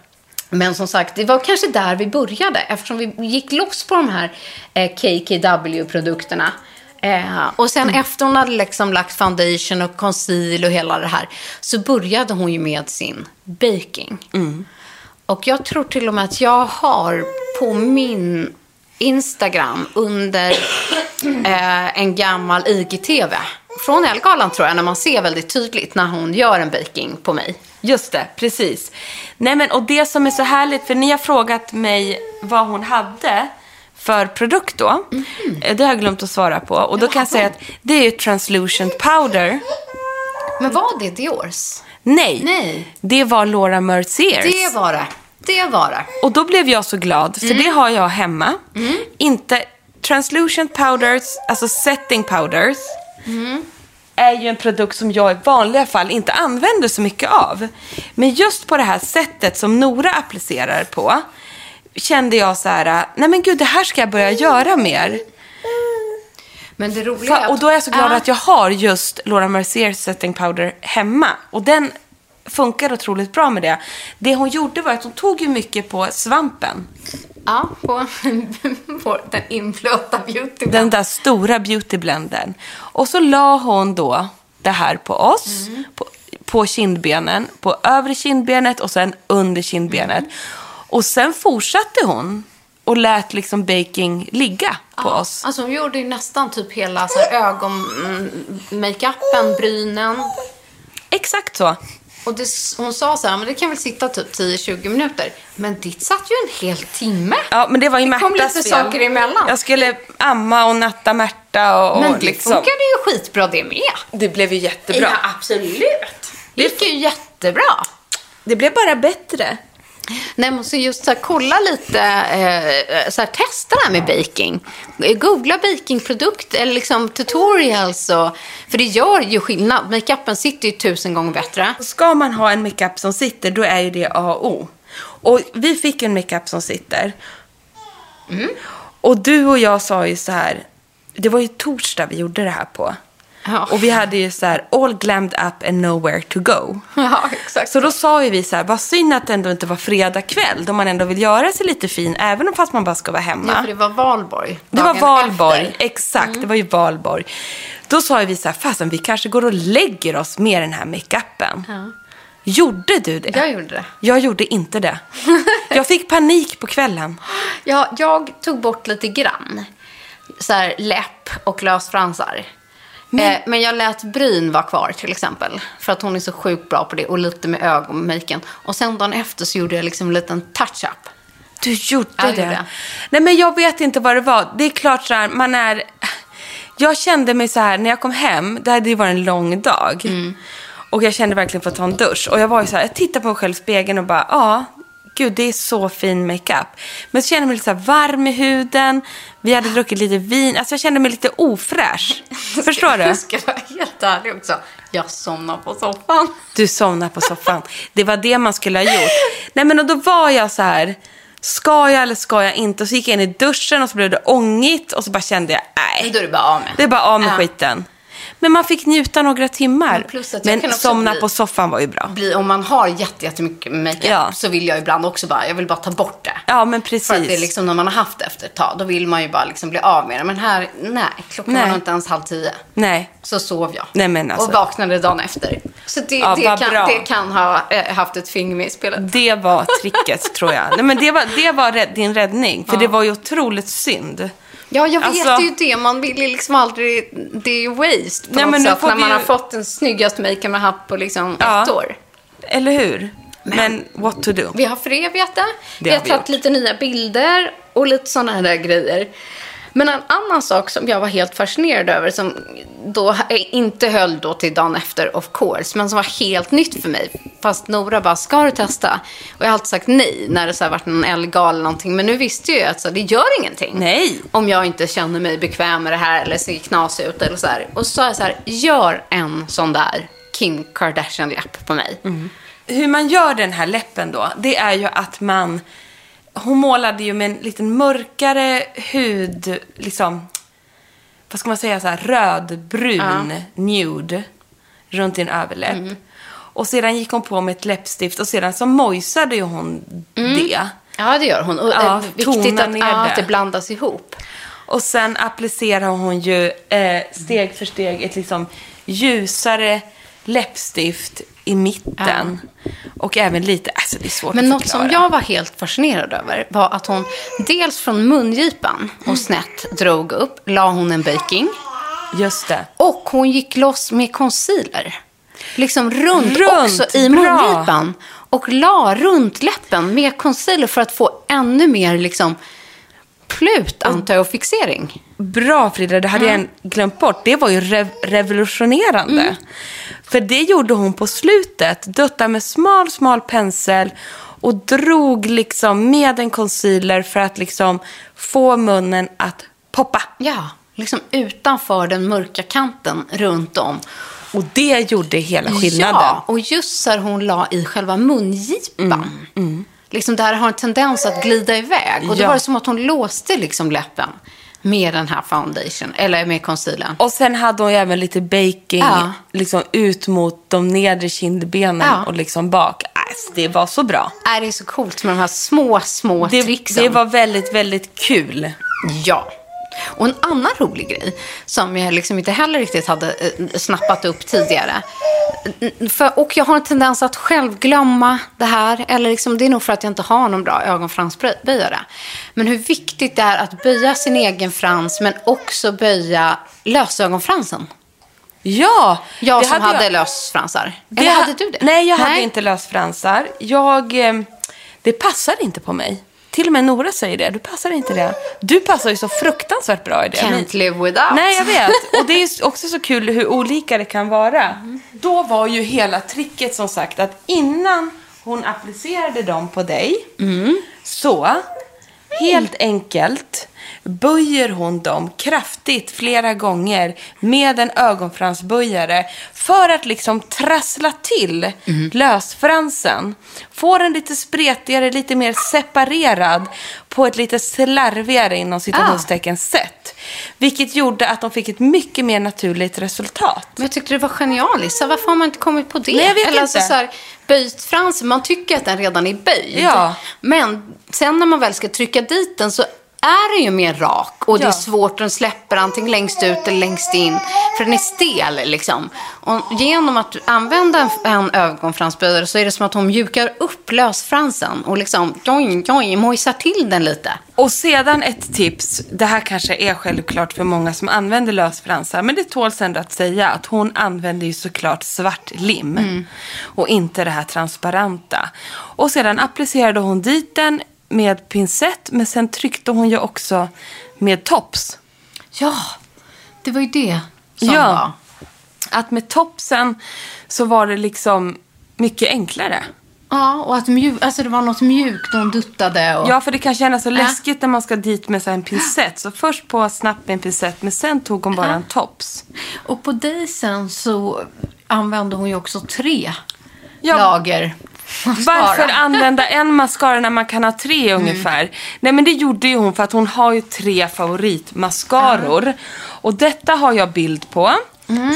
Men som sagt, det var kanske där vi började eftersom vi gick loss på de här eh, KKW-produkterna. Eh, och sen efter hon hade liksom lagt foundation och conceal och hela det här så började hon ju med sin baking. Och jag tror till och med att jag har på min Instagram under eh, en gammal IGTV från Elgalan tror jag, när man ser väldigt tydligt när hon gör en baking på mig. Just det, precis. Nej, men, och det som är så härligt, för ni har frågat mig vad hon hade för produkt då. Eh, Det har jag glömt att svara på. Och då kan jag säga att det är translucent powder. Men var det Diors? Nej, Nej. det var Laura Merciers. Det var det. Det var det. Och då blev jag så glad, för det har jag hemma. Inte translucent powders, alltså setting powders. Är ju en produkt som jag i vanliga fall inte använder så mycket av. Men just på det här sättet som Nora applicerar på kände jag så här, nej men gud det här ska jag börja göra mer. Men det roliga och då är jag så glad Ja. att jag har just Laura Merciers setting powder hemma. Och den funkar otroligt bra med det. Det hon gjorde var att hon tog ju mycket på svampen. Ja, på, på den inflöta beauty. Den där stora beautyblenden. Och så la hon då det här på oss, på, på kindbenen, på övre kindbenet och sen under kindbenet. Och sen fortsatte hon och lät liksom baking ligga på oss. Alltså hon gjorde ju nästan typ hela så här, ögon, mm, brynen. Exakt så. Och det, hon sa så här, men det kan väl sitta typ 10-20 minuter. Men ditt satt ju en hel timme. Ja, men det var ju Det kom Märtas lite fel. saker emellan. Jag skulle amma och natta Märta och, men och det liksom. funkade ju skitbra det med. Det blev ju jättebra. Ja, absolut. Det gick ju jättebra. Det blev bara bättre. Nej, men så just så här, kolla lite, eh, så här, testa det här med baking. Googla bakingprodukt eller liksom tutorials. Och, för det gör ju skillnad. Makeupen sitter ju tusen gånger bättre. Ska man ha en makeup som sitter, då är ju det A och O. Och vi fick en makeup som sitter. Och du och jag sa ju så här, det var ju torsdag vi gjorde det här på. Ja. Och vi hade ju så här, all glammed up and nowhere to go. Ja, exakt. Så då sa ju vi så här, vad synd att det ändå inte var fredag kväll, då man ändå vill göra sig lite fin, även om fast man bara ska vara hemma. Ja, för det var valborg. Det var valborg, efter. Mm. exakt. Det var ju valborg. Då sa ju vi så här, fasen vi kanske går och lägger oss med den här makeupen. Gjorde du det? Jag gjorde det. Jag gjorde inte det. Jag fick panik på kvällen. Ja, jag tog bort lite grann. Så här, läpp och lösfransar. Men... Eh, men jag lät bryn vara kvar till exempel. För att hon är så sjukt bra på det. Och lite med ögonmaken. Och sen dagen efter så gjorde jag liksom en liten touch-up. Du gjorde Ja, jag det? gjorde. Nej, men jag vet inte vad det var. Det är klart så här, man är... Jag kände mig så här, när jag kom hem, det hade ju varit en lång dag. Mm. Och jag kände verkligen för att ta en dusch. Och jag var ju så här, jag tittade på mig själv i spegeln och bara, ja, gud det är så fin makeup. Men så kände jag mig lite så varm i huden. Vi hade druckit lite vin. Alltså jag kände mig lite ofräsch. Förstår du? Jag ska vara helt ärlig också. Jag somnade på soffan. Du somnade på soffan. Det var det man skulle ha gjort. Nej men och då var jag så här, ska jag eller ska jag inte? Och så gick jag in i duschen och så blev det ångigt och så bara kände jag, nej. Då är det bara av med. Det är bara av med Ja. skiten. Men man fick njuta några timmar. Men plus att jag Men somna bli- på soffan var ju bra. Bli, om man har jätte, jättemycket makeup Ja. så vill jag ibland också bara, jag vill bara ta bort det. Ja men precis. För att det är liksom när man har haft det efter ett tag, då vill man ju bara liksom bli av med det. Men här, nej, klockan Nej. var inte ens halv tio. Nej. Så sov jag. Nej, men alltså- Och vaknade dagen efter. Så det, Ja, det, kan, det kan ha eh, haft ett finger med i spelet. Det var tricket tror jag. Nej, men det var, det var rädd, din räddning. För det var ju otroligt synd. Ja, jag vet Alltså- ju det. Man vill ju liksom aldrig... Det är ju waste på Nej, något men sätt när man ju- har fått den snyggaste makeup man haft på liksom Ja. ett år. Eller hur? Men, what to do? Vi har förevietat. Vi har har tagit lite nya bilder och lite sådana här där grejer. Men en annan sak som jag var helt fascinerad över, som då inte höll då till dagen efter of course, men som var helt nytt för mig. Fast Nora bara, ska du testa? Och jag har alltid sagt nej när det så här varit någon elgal eller någonting. Men nu visste jag ju att så, det gör ingenting. Nej. Om jag inte känner mig bekväm med det här eller ser knasig ut eller så här. Och så sa jag så här, gör en sån där Kim Kardashian-läpp på mig. Hur man gör den här läppen då, det är ju att man... Hon målade ju med en lite mörkare hud, liksom... Vad ska man säga? Så här, rödbrun nude runt din överläpp. Och sedan gick hon på med ett läppstift och sedan så mojsade ju hon det. Ja, det gör hon. Och Ja, eh, viktigt att, ja, att det blandas ihop. Och sen applicerar hon ju eh, steg för steg ett liksom ljusare läppstift i mitten. Och även lite, alltså det är svårt Men att något som jag var helt fascinerad över var att hon dels från mungipan och snett drog upp, la hon en baking. Just det. Och hon gick loss med concealer. Liksom runt, Runt, också i bra. mungipan. Och la runt läppen med concealer för att få ännu mer liksom plut, antar jag, och fixering. Bra Frida, det hade jag glömt bort. Det var ju rev- revolutionerande. För det gjorde hon på slutet. Dutta med smal, smal pensel och drog liksom med en concealer för att liksom få munnen att poppa. Ja, liksom utanför den mörka kanten runt om. Och det gjorde hela skillnaden. Ja, och just så här hon la i själva mungipan. Mm, Liksom där har en tendens att glida iväg. Och då Ja. var det som att hon låste liksom läppen med den här foundation, eller med concealern. Och sen hade hon ju även lite baking Ja. liksom ut mot de nedre kindbenen Ja. och liksom bak. Alltså, det var så bra. Är det är så coolt med de här små, små Det, tricksen. det var väldigt, väldigt kul. Ja. Och en annan rolig grej som jag liksom inte heller riktigt hade eh, snappat upp tidigare. För, och jag har en tendens att själv glömma det här. Eller liksom, det är nog för att jag inte har någon bra ögonfransböjare. Men hur viktigt det är att böja sin egen frans men också böja lösögonfransen. Ja! Jag som hade, jag- lösfransar. Eller ha- hade du det? Nej, jag hade inte lösfransar. Jag, eh, det passade inte på mig. Till och med Nora säger det. Du passar inte det. Du passar ju så fruktansvärt bra i det. Can't live without. Nej, jag vet. Och det är också så kul hur olika det kan vara. Då var ju hela tricket som sagt att innan hon applicerade dem på dig så helt enkelt böjer hon dem kraftigt flera gånger med en ögonfransböjare för att liksom trassla till lösfransen. Få den lite spretigare, lite mer separerad på ett lite slarvigare inom citationstecken sätt. Vilket gjorde att de fick ett mycket mer naturligt resultat. Men jag tyckte det var genialiskt. Så varför har man inte kommit på det? Nej, jag vet Eller Alltså inte. så här, böjt fransen, man tycker att den redan är böjd. Ja. Men sen när man väl ska trycka dit den så är den ju mer rak. Och det Ja. är svårt, den släpper antingen längst ut eller längst in. För den är stel liksom. Och genom att använda en, en ögonfransböjare så är det som att hon mjukar upp lösfransen. Och liksom, join, join, mojsar till den lite. Och sedan ett tips. Det här kanske är självklart för många som använder lösfransar. Men det tåls ändå att säga att hon använder ju såklart svart lim. Och inte det här transparenta. Och sedan applicerade hon dit den med pincett. Men sen tryckte hon ju också med tops. Ja, det var ju det som Ja. var. Att med topsen så var det liksom mycket enklare. Ja, och att mjuk, alltså det var något mjukt och hon duttade. Och... Ja, för det kan kännas så läskigt när man ska dit med så här en pincett. Så först på snabbt med en pincett, men sen tog hon bara en tops. Och på dig sen så använde hon ju också tre Ja. lager mascara. Varför använda en mascara när man kan ha tre ungefär? Nej men det gjorde ju hon för att hon har ju tre favoritmascaror. Och detta har jag bild på.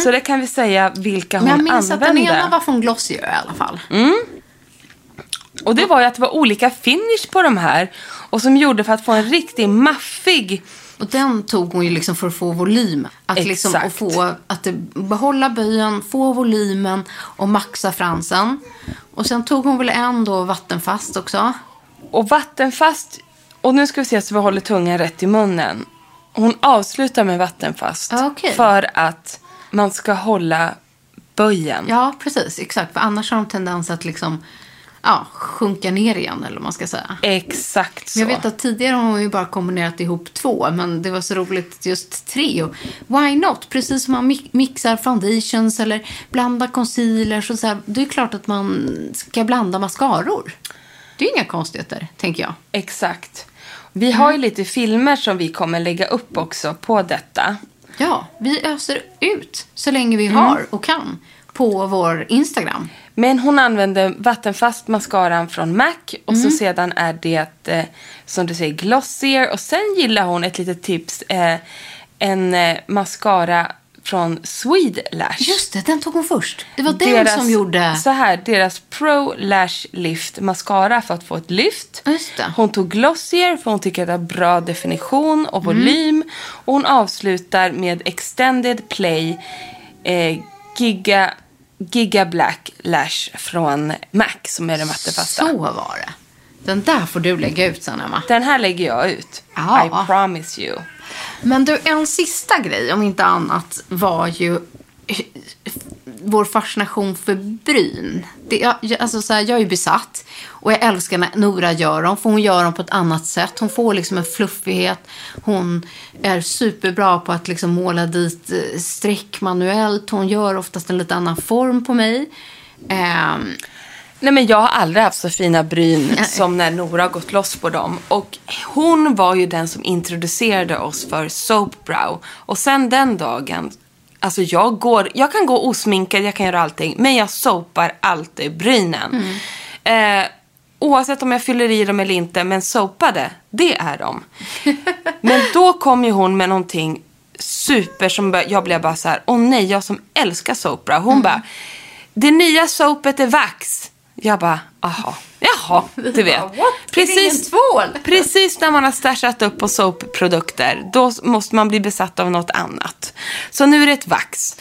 Så det kan vi säga vilka hon Men jag minns att den använde. ena var från Glossier i alla fall. Och det var ju att det var olika finish på de här. Och som gjorde för att få en riktigt maffig Och den tog hon ju liksom för att få volym. Att liksom Exakt. att få, att behålla böjen, få volymen och maxa fransen. Och sen tog hon väl en då vattenfast också. Och vattenfast, och nu ska vi se så vi håller tungan rätt i munnen. Hon avslutar med vattenfast. Okej. För att man ska hålla böjen. Ja, precis. Exakt. För annars har de tendens att liksom ja, sjunka ner igen, eller vad man ska säga. Exakt så. Jag vet att tidigare har hon ju bara kombinerat ihop två, men det var så roligt just tre. Och why not? Precis som man mi- mixar foundations eller blandar concealers och så här. Det är klart att man ska blanda mascaror. Det är inga konstigheter, tänker jag. Exakt. Vi har ju lite filmer som vi kommer lägga upp också på detta. Ja, vi öser ut så länge vi har och kan på vår Instagram. Men hon använder vattenfast mascaran från MAC och så sedan är det, eh, som du säger, glossier. Och sen gillar hon ett litet tips, eh, en eh, mascara från Swedelash. Just det, den tog hon först. Det var den som gjorde... Så här, deras Pro Lash Lift mascara för att få ett lyft. Just det. Hon tog glossier för hon tycker att det har bra definition och Mm. volym. Och hon avslutar med Extended Play eh, Giga, Giga Black Lash från MAC som är den vattenfasta. Så var det. Den där får du lägga ut sen, Emma. Den här lägger jag ut. Ja. I promise you. Men du, en sista grej, om inte annat, var ju vår fascination för bryn. Det, jag, jag- alltså så här, jag är ju besatt och jag älskar när Nora gör dem, för hon gör dem på ett annat sätt. Hon får liksom en fluffighet. Hon är superbra på att liksom måla dit eh, streck manuellt. Hon gör oftast en lite annan form på mig. Ehm, Nej men jag har aldrig haft så fina bryn som när Nora har gått loss på dem. Och hon var ju den som introducerade oss för soap brow. Och sen den dagen, alltså jag går, jag kan gå osminkad, jag kan göra allting. Men jag soapar alltid brynen. Eh, oavsett om jag fyller i dem eller inte, men soapade, det är de. men då kom ju hon med någonting super som jag blev bara så här, åh nej, jag som älskar soap brow. Hon bara, det nya soapet är vax. Jag bara, aha, jaha, du vet. Tvål. precis när man har stashat upp på soapprodukter, då måste man bli besatt av något annat. Så nu är det ett vax.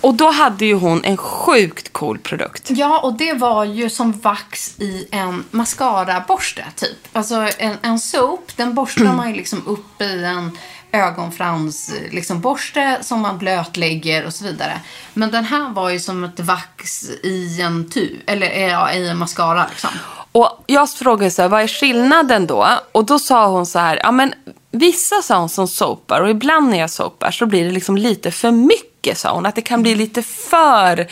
Och då hade ju hon en sjukt cool produkt. Ja, och det var ju som vax i en mascara-borste, typ. Alltså en, en soap, den borstar man ju liksom upp i en ögonfrans liksom borste som man blötlägger och så vidare. Men den här var ju som ett vax i en tub, eller eh, ja, i en mascara liksom. Och jag frågade så här, vad är skillnaden då? Och då sa hon så här, ja men vissa sa hon som soapar och ibland när jag soapar så blir det liksom lite för mycket sa hon. Att det kan bli lite för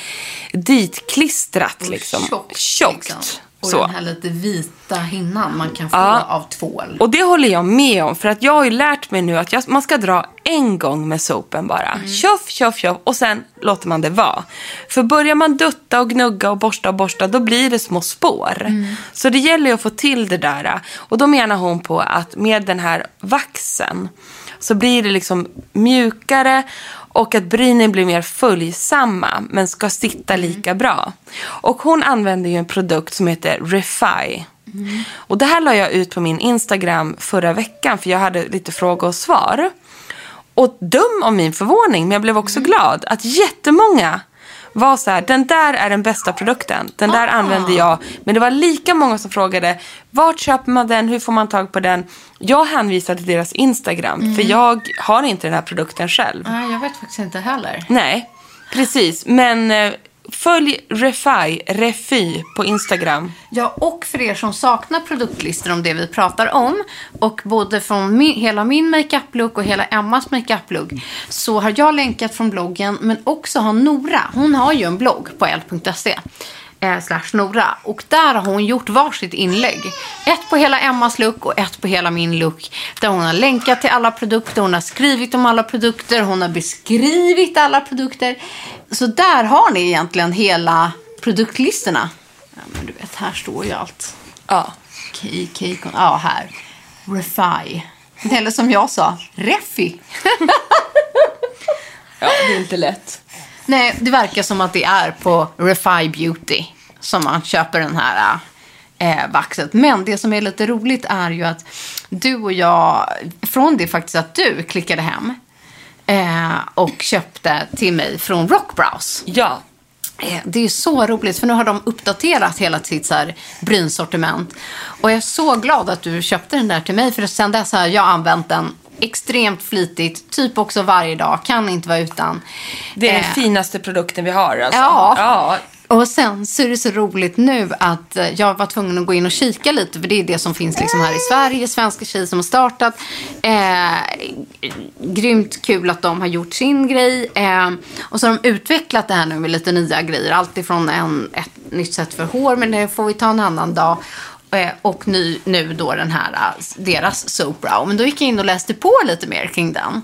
ditklistrat liksom. Tjockt. Tjockt. liksom. Och Så. den här lite vita hinnan man kan få Ja. av tvål. Och det håller jag med om. För att jag har ju lärt mig nu att jag, man ska dra en gång med sopen bara. Mm. Tjoff, tjoff, tjoff. Och sen låter man det vara. För börjar man dutta och gnugga och borsta och borsta, då blir det små spår. Mm. Så det gäller ju att få till det där. Och då menar hon på att med den här vaxen så blir det liksom mjukare och att brynen blir mer följsamma men ska sitta lika bra. Och hon använder ju en produkt som heter Refy. Och det här la jag ut på min Instagram förra veckan för jag hade lite frågor och svar. Och dum om min förvåning, men jag blev också glad att jättemånga var så här, den där är den bästa produkten. Den där använder jag. Men det var lika många som frågade, vart köper man den? Hur får man tag på den? Jag hänvisade till deras Instagram, för jag har inte den här produkten själv. Nej, jag vet faktiskt inte heller. Nej, precis. Men eh, följ Refy, Refi på Instagram. Ja, och för er som saknar produktlistor om det vi pratar om och både från min, hela min makeup-look och hela Emmas makeup-look så har jag länkat från bloggen men också har Nora. Hon har ju en blogg på l.se eh, slash Nora och där har hon gjort varsitt inlägg. Ett på hela Emmas look och ett på hela min look där hon har länkat till alla produkter, hon har skrivit om alla produkter, hon har beskrivit alla produkter. Så där har ni egentligen hela produktlistorna. Ja, men du vet, här står ju allt. Ja. Cake, cake, ja här. Refy. Eller som jag sa, Reffi. ja, det är inte lätt. Nej, det verkar som att det är på Refy Beauty som man köper den här eh, vaxet. Men det som är lite roligt är ju att du och jag, från det faktiskt att du klickade hem eh, och köpte till mig från Rockbrows. Ja. Eh, Det är så roligt, för nu har de uppdaterat hela sitt så här brynsortiment. Och jag är så glad att du köpte den där till mig, för sen dess har jag använt den extremt flitigt, typ också varje dag, kan inte vara utan. Det är Eh, den finaste produkten vi har. Alltså. Ja. ja. Och sen så är det så roligt nu att eh, jag var tvungen att gå in och kika lite, för det är det som finns liksom här i Sverige, svenska tjejer som har startat. Eh, grymt kul att de har gjort sin grej. Eh, och så har de utvecklat det här nu med lite nya grejer. Alltifrån en, ett nytt sätt för hår, men det får vi ta en annan dag. Eh, och nu, nu då den här, eh, deras Soap Brow. Men då gick jag in och läste på lite mer kring den.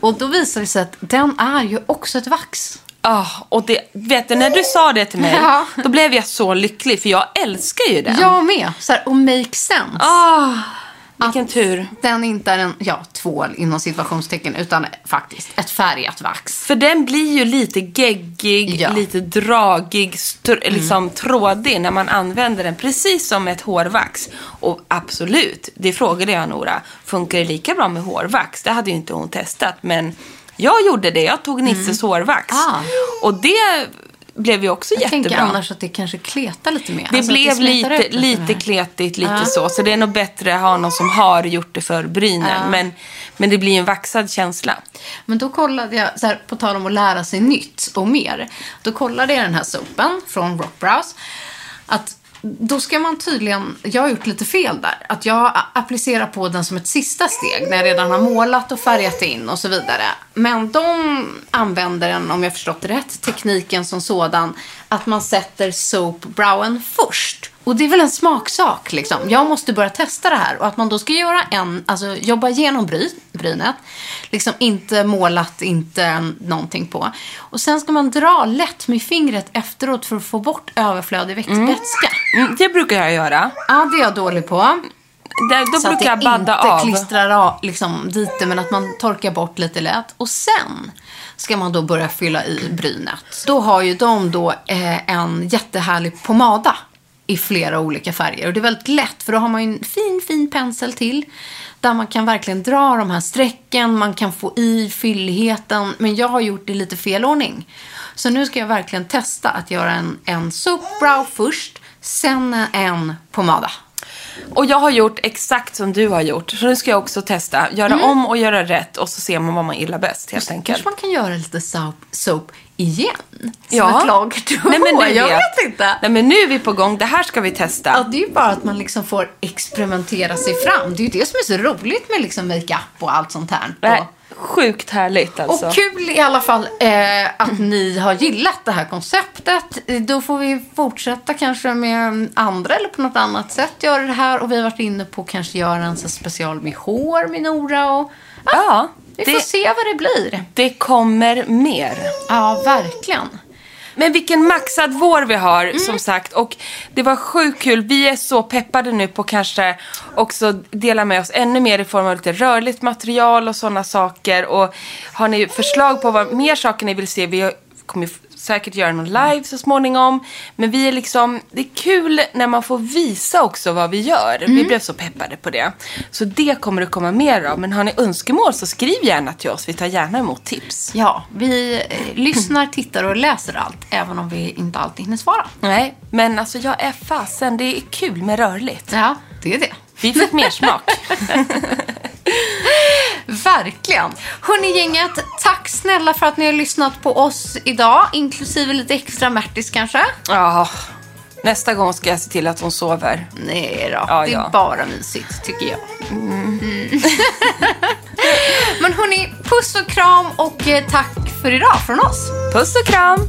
Och då visade det sig att den är ju också ett vax. Ah, och det, vet du, när du sa det till mig, Ja. då blev jag så lycklig, för jag älskar ju den. Jag med. Så här, och make sense. Ah, vilken tur. Den inte är en, ja, tvål inom situationstecken, utan faktiskt ett färgat vax. För den blir ju lite geggig, Ja. lite dragig, str- liksom trådig när man använder den. Precis som ett hårvax. Och absolut, det frågade jag Nora. Funkar det lika bra med hårvax? Det hade ju inte hon testat. Men jag gjorde det. Jag tog Nisses hårvax. Ah. Och det blev ju också Jag jättebra. tänker annars att det kanske kletar lite mer. Det Alltså blev smetar lite, lite mer. kletigt, lite Ja. så. Så det är nog bättre att ha någon som har gjort det för brynen. Men, men det blir en vaxad känsla. Men då kollade jag, så här, på tal om att lära sig nytt och mer. Då kollade jag den här sopen från Rockbrows. Att då ska man tydligen, jag har gjort lite fel där. Att jag applicerar på den som ett sista steg när jag redan har målat och färgat in och så vidare. Men de använder den, om jag förstått det rätt, tekniken som sådan. Att man sätter soap browen först. Och det är väl en smaksak liksom. Jag måste börja testa det här. Och att man då ska göra en, alltså jobba igenom bry, brynet. Liksom inte målat, inte någonting på. Och sen ska man dra lätt med fingret efteråt för att få bort överflödig vätska. Mm, det brukar jag göra. Ja, det är jag dålig på. Där, då så att brukar jag det badda inte av. klistrar av liksom, dit det, men att man torkar bort lite lätt. Och sen ska man då börja fylla i brynet. Då har ju de då eh, en jättehärlig pomada i flera olika färger. Och det är väldigt lätt, för då har man ju en fin, fin pensel till. Där man kan verkligen dra de här strecken, man kan få i fylligheten. Men jag har gjort det i lite fel ordning. Så nu ska jag verkligen testa att göra en, en soap brow först, sen en pomada. Och jag har gjort exakt som du har gjort. Så nu ska jag också testa. Göra Mm. om och göra rätt. Och så ser man vad man gillar bäst helt enkelt. Kanske man kan göra lite soap, soap igen? Som Ja. ett lager två. Nej, men du jag vet. vet inte. Nej men nu är vi på gång. Det här ska vi testa. Ja, det är ju bara att man liksom får experimentera sig fram. Det är ju det som är så roligt med liksom makeup och allt sånt här. Sjukt härligt alltså. Och kul i alla fall eh, att ni har gillat det här konceptet. Då får vi fortsätta kanske med andra eller på något annat sätt göra det här. Och vi har varit inne på kanske göra en special med hår med Nora. Och, ja, Ja, vi får det, se vad det blir. det kommer mer. Ja, verkligen. Men vilken maxad vår vi har Mm. som sagt. Och det var sjukt kul. Vi är så peppade nu på kanske också dela med oss ännu mer i form av lite rörligt material och sådana saker. Och har ni förslag på vad mer saker ni vill se? Vi kommer säkert göra någon live så småningom. Men vi är liksom, det är kul när man får visa också vad vi gör. Mm. Vi blev så peppade på det. Så det kommer det komma mer av. Men har ni önskemål så skriv gärna till oss. Vi tar gärna emot tips. Ja, vi eh, lyssnar, tittar och läser allt, även om vi inte alltid hinner svara. Nej, men alltså jag är fasen. Det är kul med rörligt. Ja, det är det. Vi fick mer smak. Verkligen. Hörni gänget, tack snälla för att ni har lyssnat på oss idag, inklusive lite extra Märtis kanske. Ja, nästa gång ska jag se till att hon sover. Nej då, Ja, det är ja. bara mysigt tycker jag. Mm. Men hörni, puss och kram och eh, tack för idag från oss. Puss och kram!